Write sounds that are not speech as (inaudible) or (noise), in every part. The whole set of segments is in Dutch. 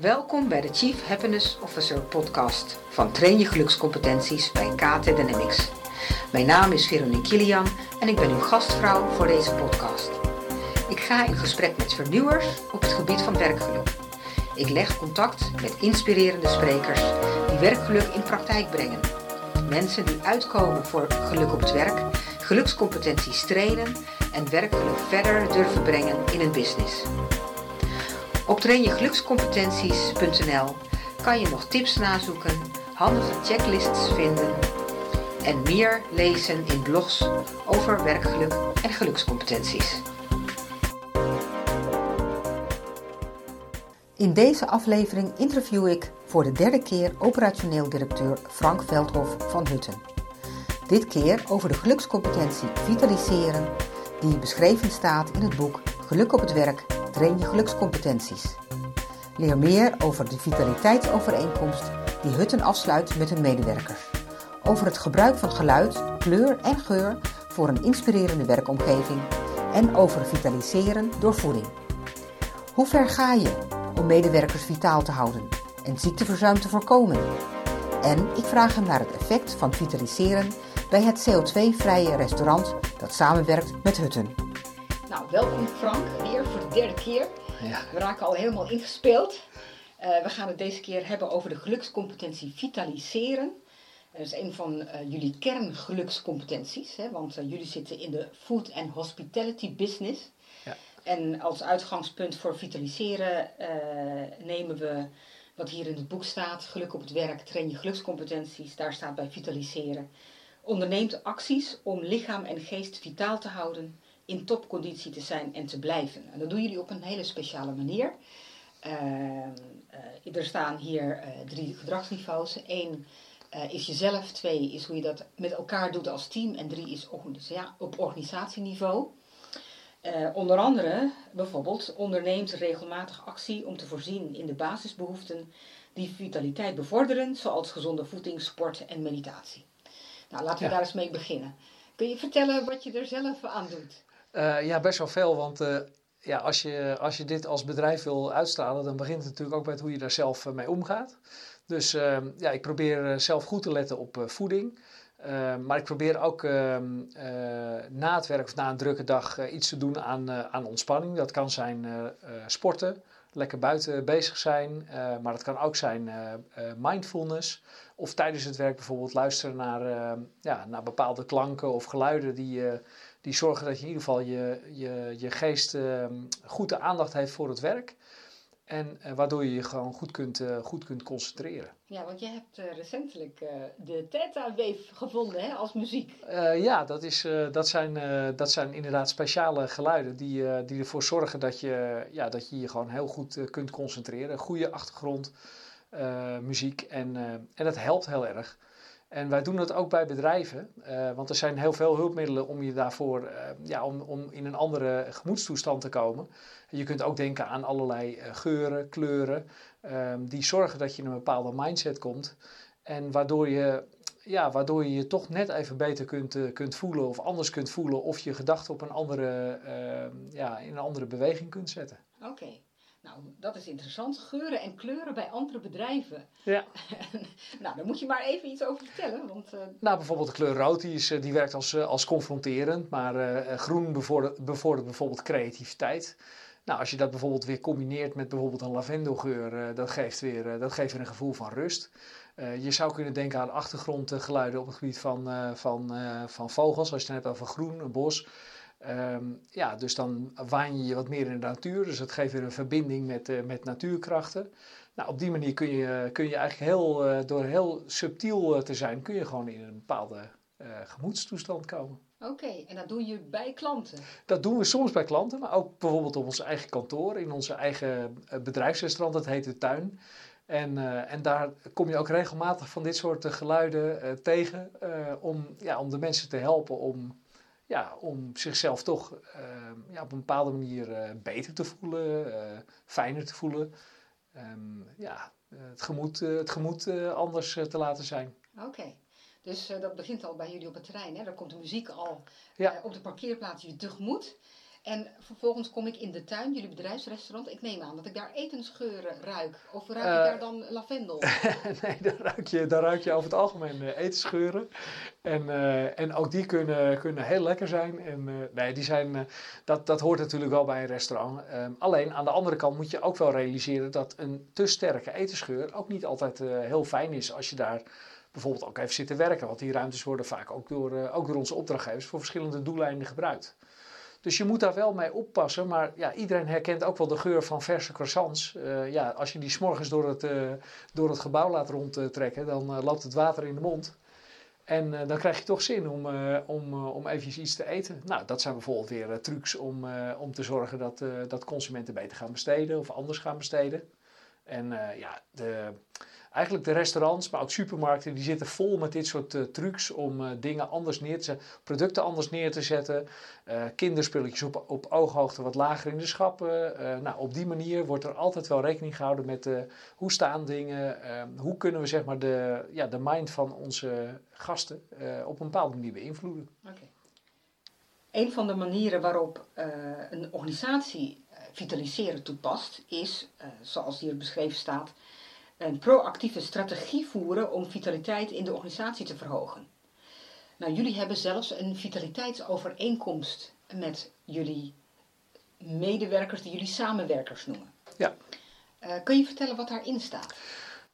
Welkom bij de Chief Happiness Officer podcast van Train je gelukscompetenties bij KT Dynamics. Mijn naam is Veronique Kilian en ik ben uw gastvrouw voor deze podcast. Ik ga in gesprek met vernieuwers op het gebied van werkgeluk. Ik leg contact met inspirerende sprekers die werkgeluk in praktijk brengen. Mensen die uitkomen voor geluk op het werk, gelukscompetenties trainen en werkgeluk verder durven brengen in een business. Op trainjegelukscompetenties.nl kan je nog tips nazoeken, handige checklists vinden en meer lezen in blogs over werkgeluk en gelukscompetenties. In deze aflevering interview ik voor de derde keer operationeel directeur Frank Veldhof van Hutten. Dit keer over de gelukscompetentie vitaliseren, die beschreven staat in het boek Geluk op het werk, train je gelukscompetenties. Leer meer over de vitaliteitsovereenkomst die Hutten afsluit met hun medewerkers. Over het gebruik van geluid, kleur en geur voor een inspirerende werkomgeving en over vitaliseren door voeding. Hoe ver ga je om medewerkers vitaal te houden en ziekteverzuim te voorkomen? En ik vraag hem naar het effect van vitaliseren bij het CO2-vrije restaurant dat samenwerkt met Hutten. Nou, welkom Frank, weer derde keer. Ja. We raken al helemaal ingespeeld. Uh, we gaan het deze keer hebben over de gelukscompetentie vitaliseren. Dat is een van uh, jullie kerngelukscompetenties, hè, want uh, jullie zitten in de food and hospitality business. Ja. En als uitgangspunt voor vitaliseren nemen we wat hier in het boek staat, geluk op het werk, train je gelukscompetenties. Daar staat bij vitaliseren. Onderneemt acties om lichaam en geest vitaal te houden in topconditie te zijn en te blijven. En dat doen jullie op een hele speciale manier. Uh, uh, er staan hier uh, drie gedragsniveaus. Eén is jezelf, twee is hoe je dat met elkaar doet als team en drie is op organisatieniveau. onder andere, bijvoorbeeld, onderneemt regelmatig actie om te voorzien in de basisbehoeften die vitaliteit bevorderen, zoals gezonde voeding, sport en meditatie. Nou, laten we ja. daar eens mee beginnen. Kun je vertellen wat je er zelf aan doet? Uh, ja, best wel veel. Want uh, ja, als, je, als je dit als bedrijf wil uitstralen, dan begint het natuurlijk ook met hoe je daar zelf uh, mee omgaat. Dus ja, ik probeer zelf goed te letten op voeding. maar ik probeer ook ehm, na het werk of na een drukke dag iets te doen aan, aan ontspanning. Dat kan zijn sporten, lekker buiten bezig zijn. maar het kan ook zijn mindfulness. Of tijdens het werk bijvoorbeeld luisteren naar, ja, naar bepaalde klanken of geluiden die die zorgen dat je in ieder geval je, je, je geest uh, goed de aandacht heeft voor het werk. En uh, waardoor je je gewoon goed kunt, uh, goed kunt concentreren. Ja, want je hebt uh, recentelijk de Theta Wave gevonden hè, als muziek. ja, dat, is, dat, zijn, dat zijn inderdaad speciale geluiden die, die ervoor zorgen dat je, ja, dat je je gewoon heel goed kunt concentreren. Goede achtergrond, muziek en, en dat helpt heel erg. En wij doen dat ook bij bedrijven, uh, want er zijn heel veel hulpmiddelen om je daarvoor, uh, ja, om, om in een andere gemoedstoestand te komen. Je kunt ook denken aan allerlei uh, geuren, kleuren, um, die zorgen dat je in een bepaalde mindset komt. En waardoor je, ja, waardoor je je toch net even beter kunt, kunt voelen of anders kunt voelen of je gedachten op een andere, ehm, ja, in een andere beweging kunt zetten. Oké. Nou, dat is interessant. Geuren en kleuren bij andere bedrijven. Ja. (laughs) nou, daar moet je maar even iets over vertellen. Want, uh... Nou, bijvoorbeeld de kleur rood, die, is, eh, die werkt als, eh, als confronterend. Maar uh, groen bevordert, bevordert bijvoorbeeld creativiteit. Nou, als je dat bijvoorbeeld weer combineert met bijvoorbeeld een lavendelgeur, dat, geeft weer, dat geeft weer een gevoel van rust. je zou kunnen denken aan achtergrondgeluiden op het gebied van, van, van vogels. Als je het hebt over groen, een bos. Um, ja, dus dan waan je je wat meer in de natuur. Dus dat geeft weer een verbinding met, uh, met natuurkrachten. Nou, op die manier kun je, kun je eigenlijk heel, uh, door heel subtiel uh, te zijn, kun je gewoon in een bepaalde gemoedstoestand komen. Oké, en dat doe je bij klanten? Dat doen we soms bij klanten, maar ook bijvoorbeeld op ons eigen kantoor, in onze eigen bedrijfsrestaurant, dat heet de Tuin. En, en daar kom je ook regelmatig van dit soort geluiden tegen om, ja, om de mensen te helpen om ja, om zichzelf toch uh, ja, op een bepaalde manier uh, beter te voelen, uh, fijner te voelen. Um, ja, het gemoed, het gemoed anders te laten zijn. Oké, dus dat begint al bij jullie op het terrein. Hè? Daar komt de muziek al ja. op de parkeerplaats je tegemoet. En vervolgens kom ik in de tuin, jullie bedrijfsrestaurant. Ik neem aan dat ik daar etensgeuren ruik. Of ruik ik Eh, daar dan lavendel? (laughs) nee, daar ruik, je, daar ruik je over het algemeen eh, etensgeuren. En, eh, en ook die kunnen, kunnen heel lekker zijn. En, eh, nee, die zijn, dat, dat hoort natuurlijk wel bij een restaurant. Ehm, alleen aan de andere kant moet je ook wel realiseren dat een te sterke etensgeur ook niet altijd heel fijn is als je daar bijvoorbeeld ook even zit te werken. Want die ruimtes worden vaak ook door, ook door onze opdrachtgevers voor verschillende doeleinden gebruikt. Dus je moet daar wel mee oppassen. Maar ja, iedereen herkent ook wel de geur van verse croissants. Eh, ja, als je die s'morgens door het, eh, door het gebouw laat rondtrekken, dan eh, loopt het water in de mond. En dan krijg je toch zin om, om, om eventjes iets te eten. Nou, dat zijn bijvoorbeeld weer trucs om, om te zorgen dat, dat consumenten beter gaan besteden of anders gaan besteden. En eh, ja, de, eigenlijk de restaurants, maar ook supermarkten, die zitten vol met dit soort eh, trucs om eh, dingen anders neer te zetten, producten anders neer te zetten. kinderspulletjes op, op ooghoogte wat lager in de schappen. Nou, op die manier wordt er altijd wel rekening gehouden met hoe staan dingen, eh, hoe kunnen we zeg maar de, ja, de mind van onze gasten op een bepaalde manier beïnvloeden. Oké. Een van de manieren waarop een organisatie vitaliseren toepast, is, eh, zoals hier beschreven staat, een proactieve strategie voeren om vitaliteit in de organisatie te verhogen. Nou, jullie hebben zelfs een vitaliteitsovereenkomst met jullie medewerkers, die jullie samenwerkers noemen. Ja. Eh, kun je vertellen wat daarin staat?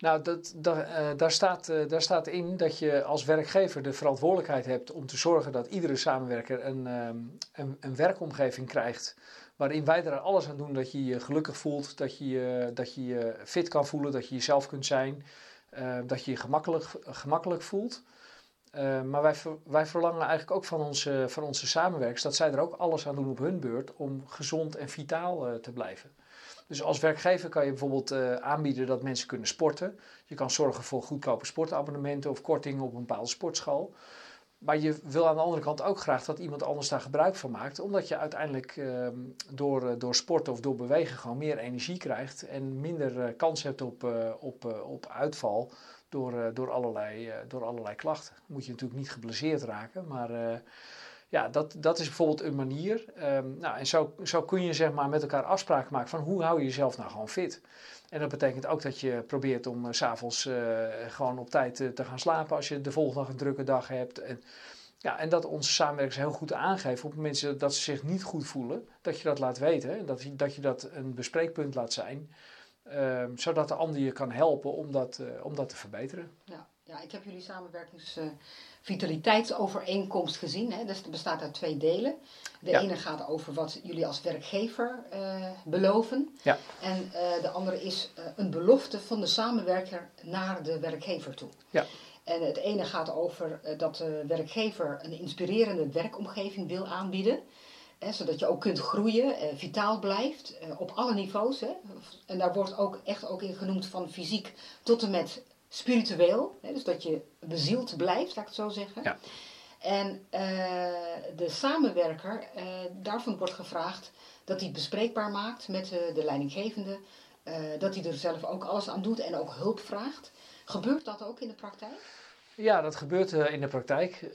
Nou, dat, daar, eh, daar, staat, eh, daar staat in dat je als werkgever de verantwoordelijkheid hebt om te zorgen dat iedere samenwerker een, ehm, een, een werkomgeving krijgt. Waarin wij er alles aan doen dat je je gelukkig voelt, dat je je, dat je, fit kan voelen, dat je jezelf kunt zijn, eh, dat je je gemakkelijk, gemakkelijk voelt. Eh, maar wij, wij verlangen eigenlijk ook van onze, van onze samenwerkers dat zij er ook alles aan doen op hun beurt om gezond en vitaal eh, te blijven. Dus als werkgever kan je bijvoorbeeld eh, aanbieden dat mensen kunnen sporten. Je kan zorgen voor goedkope sportabonnementen of kortingen op een bepaalde sportschool. Maar je wil aan de andere kant ook graag dat iemand anders daar gebruik van maakt. Omdat je uiteindelijk ehm, door, eh, door sporten of door bewegen gewoon meer energie krijgt. En minder eh, kans hebt op, op, op uitval door, door, allerlei, door allerlei klachten. Moet je natuurlijk niet geblesseerd raken. Maar ja, dat, dat is bijvoorbeeld een manier. Ehm, nou, en zo, zo kun je zeg maar met elkaar afspraken maken van hoe hou je jezelf nou gewoon fit. En dat betekent ook dat je probeert om s s'avonds eh gewoon op tijd eh, te gaan slapen als je de volgende dag een drukke dag hebt. En, ja, en dat onze samenwerkers heel goed aangeven op mensen dat ze zich niet goed voelen, dat je dat laat weten. En dat, dat je dat een bespreekpunt laat zijn, ehm, zodat de ander je kan helpen om dat, eh, om dat te verbeteren. Ja, ja ik heb jullie samenwerkings eh, vitaliteitsovereenkomst gezien. Hè? Dus het bestaat uit twee delen. De Ja. ene gaat over wat jullie als werkgever eh, beloven. Ja. En eh, de andere is eh, een belofte van de samenwerker naar de werkgever toe. Ja. En het ene gaat over dat de werkgever een inspirerende werkomgeving wil aanbieden. Hè, zodat je ook kunt groeien, eh, vitaal blijft, eh, op alle niveaus. Hè. En daar wordt ook echt ook in genoemd van fysiek tot en met spiritueel. Hè, dus dat je bezield blijft, laat ik het zo zeggen. Ja. En eh, de samenwerker, eh, daarvan wordt gevraagd dat hij het bespreekbaar maakt met eh, de leidinggevende. dat hij er zelf ook alles aan doet en ook hulp vraagt. Gebeurt dat ook in de praktijk? Ja, dat gebeurt in de praktijk.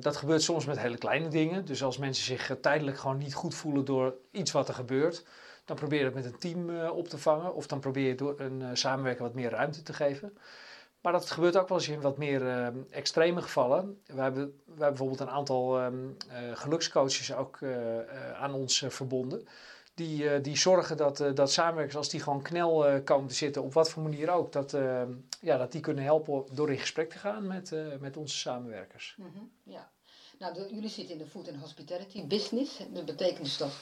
Dat gebeurt soms met hele kleine dingen. Dus als mensen zich tijdelijk gewoon niet goed voelen door iets wat er gebeurt, dan probeer je het met een team op te vangen. Of dan probeer je door een samenwerker wat meer ruimte te geven. Maar dat gebeurt ook wel eens in wat meer eh, extreme gevallen. We hebben, we hebben bijvoorbeeld een aantal ehm, eh, gelukscoaches ook eh, aan ons verbonden. Die, die zorgen dat, dat samenwerkers, als die gewoon knel komen te zitten, op wat voor manier ook, dat, eh, ja, dat die kunnen helpen door in gesprek te gaan met, met onze samenwerkers. Mhm, Ja. Nou, jullie zitten in de food and hospitality business. Dat betekent dus dat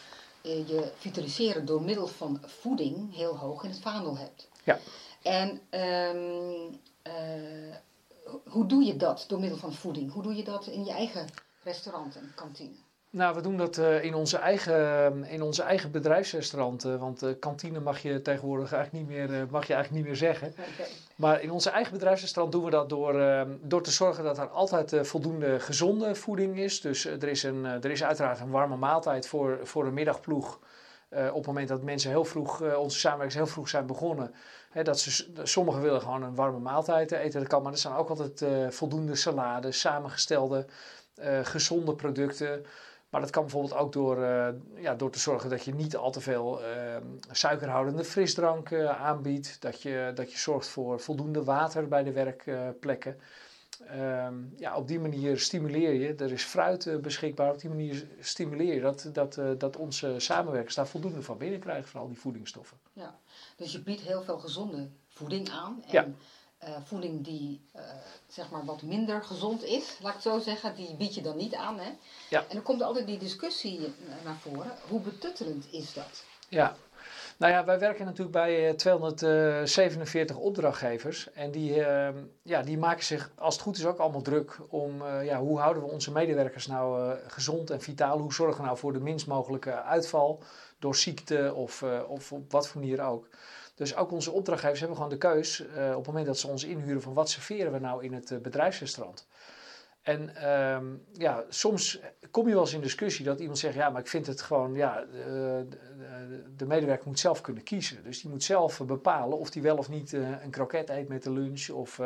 je vitaliseren door middel van voeding heel hoog in het vaandel hebt. Ja. En ehm, eh, ho- hoe doe je dat door middel van voeding? Hoe doe je dat in je eigen restaurant en kantine? Nou, we doen dat eh, in, onze eigen, in onze eigen bedrijfsrestaurant. eh, want eh, kantine mag je tegenwoordig eigenlijk niet meer, mag je eigenlijk niet meer zeggen. Maar in onze eigen bedrijfsrestaurant doen we dat door, eh, door te zorgen dat er altijd voldoende gezonde voeding is. Dus er, is een, er is uiteraard een warme maaltijd voor, voor een middagploeg. Op het moment dat mensen heel vroeg, onze samenwerkers heel vroeg zijn begonnen. Hè, dat ze, sommigen willen gewoon een warme maaltijd eten. Dat kan, maar er zijn ook altijd voldoende salades, samengestelde, gezonde producten. Maar dat kan bijvoorbeeld ook door, ja, door te zorgen dat je niet al te veel suikerhoudende frisdrank aanbiedt. Dat je, dat je zorgt voor voldoende water bij de werkplekken. Ehm, ja, op die manier stimuleer je, er is fruit uh, beschikbaar, op die manier stimuleer je dat, dat, dat onze samenwerkers daar voldoende van binnenkrijgen, van al die voedingsstoffen. Ja, dus je biedt heel veel gezonde voeding aan. En ja. Uh, voeding die zeg maar wat minder gezond is, laat ik het zo zeggen, die bied je dan niet aan. Hè? Ja. En dan komt er altijd die discussie naar voren, hoe betuttelend is dat? Ja, nou ja, wij werken natuurlijk bij 247 eh, opdrachtgevers. En die, ehm, ja, die maken zich, als het goed is, ook allemaal druk om uh, ja, hoe houden we onze medewerkers nou uh, gezond en vitaal? Hoe zorgen we nou voor de minst mogelijke uitval door ziekte of, of op wat voor manier ook? Dus ook onze opdrachtgevers hebben gewoon de keus op het moment dat ze ons inhuren van wat serveren we nou in het bedrijfsrestaurant. En ehm, ja, soms kom je wel eens in discussie dat iemand zegt: Ja, maar ik vind het gewoon, ja, de, de, de medewerker moet zelf kunnen kiezen. Dus die moet zelf bepalen of hij wel of niet een kroket eet met de lunch of,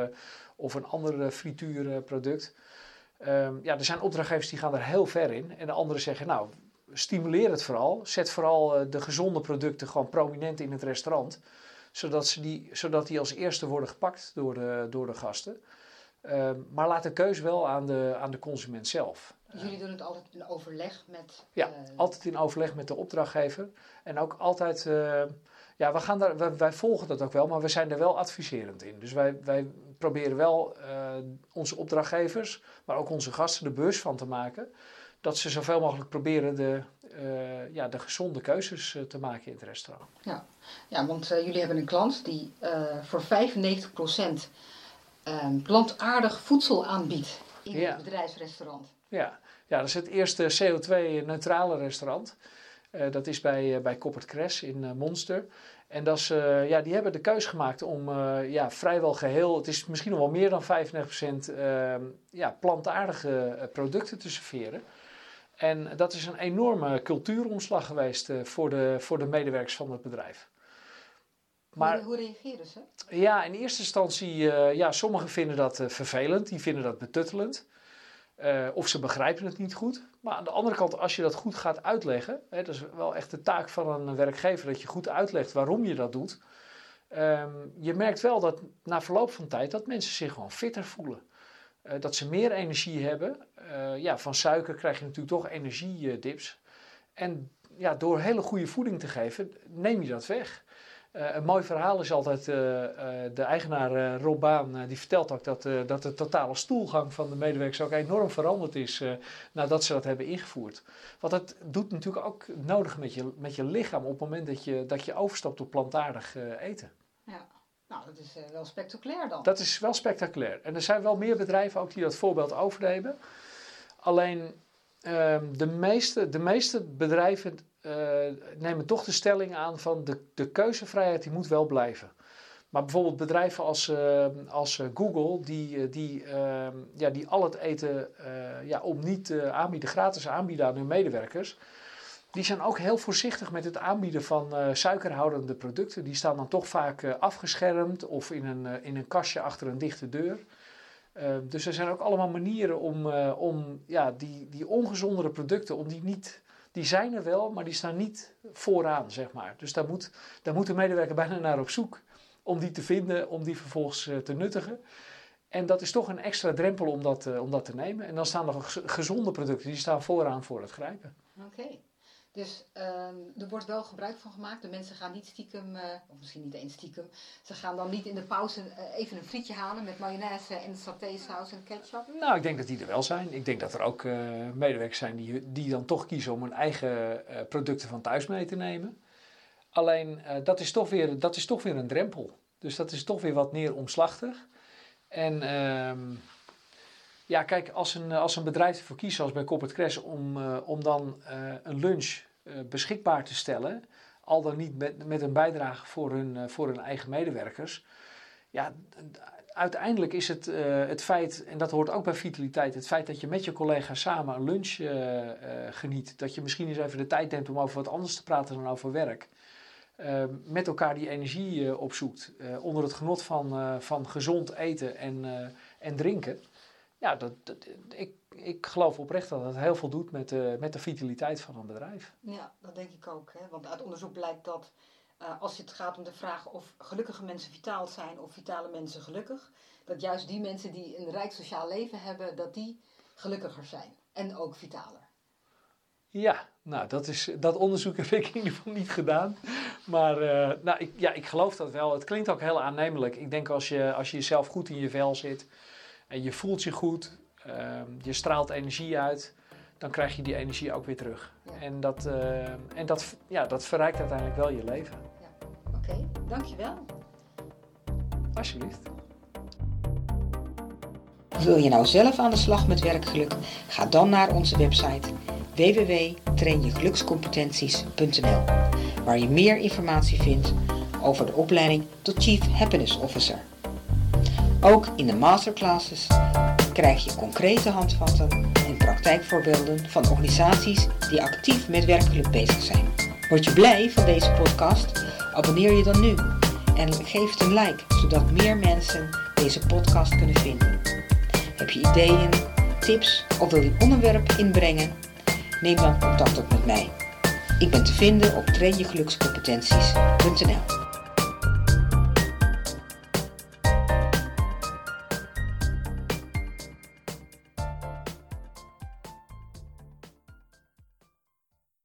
of een ander frituurproduct. Um, ja, er zijn opdrachtgevers die gaan er heel ver in. En de anderen zeggen: Nou, stimuleer het vooral. Zet vooral uh, de gezonde producten gewoon prominent in het restaurant. Zodat, ze die, zodat die als eerste worden gepakt door de, door de gasten. Ehm, maar laat de keuze wel aan de, aan de consument zelf. Dus jullie doen het altijd in overleg met... Ja, uh, altijd in overleg met de opdrachtgever. En ook altijd... Uh, ja, we gaan daar, wij, wij, volgen dat ook wel, maar we zijn er wel adviserend in. Dus wij, wij proberen wel onze opdrachtgevers, maar ook onze gasten de beurs van te maken. Dat ze zoveel mogelijk proberen de, ja, de gezonde keuzes te maken in het restaurant. Ja, ja want jullie hebben een klant die voor 95% um, plantaardig voedsel aanbiedt in het bedrijfsrestaurant. Ja. ja, dat is het eerste CO2-neutrale restaurant. Dat is bij, bij Koppert Cres in Monster. En dat is, ja, die hebben de keus gemaakt om ja, vrijwel geheel, het is misschien nog wel meer dan 35% ehm, ja, plantaardige producten te serveren. En dat is een enorme cultuuromslag geweest voor, de, voor de medewerkers van het bedrijf. Maar, hoe, reageren ze? Ja, in eerste instantie, uh, ja, sommigen vinden dat uh, vervelend, die vinden dat betuttelend. Uh, of ze begrijpen het niet goed. Maar aan de andere kant, als je dat goed gaat uitleggen, hè, dat is wel echt de taak van een werkgever, dat je goed uitlegt waarom je dat doet. Um, je merkt wel dat na verloop van tijd dat mensen zich gewoon fitter voelen. Dat ze meer energie hebben. ja, van suiker krijg je natuurlijk toch energiedips. En ja, door hele goede voeding te geven, neem je dat weg. Uh, een mooi verhaal is altijd, de eigenaar Rob Baan, die vertelt ook dat, dat de totale stoelgang van de medewerkers ook enorm veranderd is nadat ze dat hebben ingevoerd. Want dat doet natuurlijk ook nodig met je, met je lichaam op het moment dat je, dat je overstapt op plantaardig eten. Nou dat is wel spectaculair dan. Dat is wel spectaculair. En er zijn wel meer bedrijven ook die dat voorbeeld overnemen. Alleen ehm, de, meeste, de meeste bedrijven uh, nemen toch de stelling aan van de, de keuzevrijheid die moet wel blijven. Maar bijvoorbeeld bedrijven als, uh, als Google, die, die, uh, ja, die al het eten ja, om niet aanbieden, gratis aanbieden aan hun medewerkers, die zijn ook heel voorzichtig met het aanbieden van suikerhoudende producten. Die staan dan toch vaak afgeschermd of in een, in een kastje achter een dichte deur. dus er zijn ook allemaal manieren om, om ja, die, die ongezondere producten, om die niet die zijn er wel, maar die staan niet vooraan, zeg maar. Dus daar moet, daar moet de medewerker (laughs) bijna naar op zoek om die te vinden, om die vervolgens te nuttigen. En dat is toch een extra drempel om dat, om dat te nemen. En dan staan er gezonde producten, die staan vooraan voor het grijpen. Oké. Dus uh, er wordt wel gebruik van gemaakt. De mensen gaan niet stiekem, uh, of misschien niet eens stiekem, ze gaan dan niet in de pauze uh, even een frietje halen met mayonaise en satésaus en ketchup. Nou, ik denk dat die er wel zijn. Ik denk dat er ook uh, medewerkers zijn die, die dan toch kiezen om hun eigen producten van thuis mee te nemen. Alleen dat, is toch weer, dat is toch weer een drempel. Dus dat is toch weer wat meer omslachtig. En ehm, ja, kijk, als een, als een bedrijf ervoor kiest, zoals bij Corporate Crash, om, om dan een lunch eh, beschikbaar te stellen, al dan niet met, met een bijdrage voor hun, eh, voor hun eigen medewerkers. Ja, uiteindelijk is het uh, het feit, en dat hoort ook bij vitaliteit, het feit dat je met je collega samen een lunch geniet. Dat je misschien eens even de tijd neemt om over wat anders te praten dan over werk. met elkaar die energie opzoekt. onder het genot van, van gezond eten en, en drinken. ja, dat, ik, ik geloof oprecht dat het heel veel doet met, de met de vitaliteit van een bedrijf. Ja, dat denk ik ook. Hè? Want uit onderzoek blijkt dat uh, als het gaat om de vraag of gelukkige mensen vitaal zijn of vitale mensen gelukkig, dat juist die mensen die een rijk sociaal leven hebben, dat die gelukkiger zijn en ook vitaler. Ja, nou, dat, is, dat onderzoek heb ik in ieder geval niet gedaan. Maar uh, nou, ik, ja, ik geloof dat wel. Het klinkt ook heel aannemelijk. Ik denk als je, als je jezelf goed in je vel zit en je voelt je goed, je straalt energie uit, dan krijg je die energie ook weer terug. En, dat, uh, en dat, ja, dat verrijkt uiteindelijk wel je leven. Ja. Oké, okay, dankjewel. Alsjeblieft. Wil je nou zelf aan de slag met werkgeluk? Ga dan naar onze website www.trainjegelukscompetenties.nl waar je meer informatie vindt over de opleiding tot Chief Happiness Officer. Ook in de masterclasses krijg je concrete handvatten en praktijkvoorbeelden van organisaties die actief met werkgeluk bezig zijn. Word je blij van deze podcast? Abonneer je dan nu en geef het een like, zodat meer mensen deze podcast kunnen vinden. Heb je ideeën, tips of wil je onderwerp inbrengen? Neem dan contact op met mij. Ik ben te vinden op trainjegelukscompetenties.nl